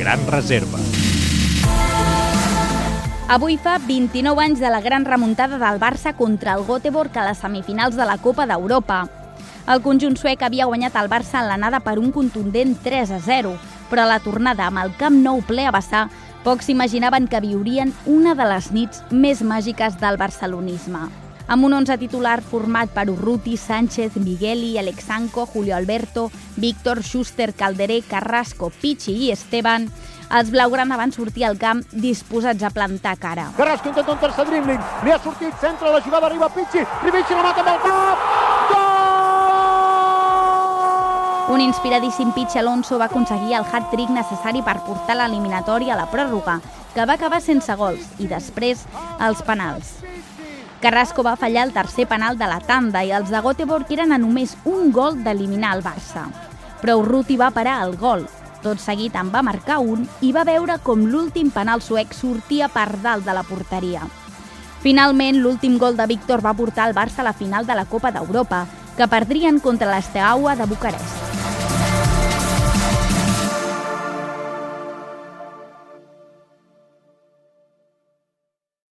gran reserva. Avui fa 29 anys de la gran remuntada del Barça contra el Göteborg a les semifinals de la Copa d'Europa. El conjunt suec havia guanyat el Barça en l'anada per un contundent 3 a 0, però a la tornada amb el Camp Nou ple a vessar, pocs s'imaginaven que viurien una de les nits més màgiques del barcelonisme. Amb un 11 titular format per Urruti, Sánchez, Migueli, Alexanco, Julio Alberto, Víctor, Schuster, Calderé, Carrasco, Pichi i Esteban, els blaugrana van sortir al camp disposats a plantar cara. Carrasco intenta un tercer dribbling, li ha sortit, centre, la jugada arriba Pichi, Rivici la mata amb el cap, Un inspiradíssim Pitch Alonso va aconseguir el hat-trick necessari per portar l'eliminatòria a la pròrroga, que va acabar sense gols, i després els penals. Carrasco va fallar el tercer penal de la tanda i els de Göteborg eren a només un gol d'eliminar el Barça. Però Urruti va parar el gol. Tot seguit en va marcar un i va veure com l'últim penal suec sortia per dalt de la porteria. Finalment, l'últim gol de Víctor va portar el Barça a la final de la Copa d'Europa, que perdrien contra l'Esteaua de Bucarest.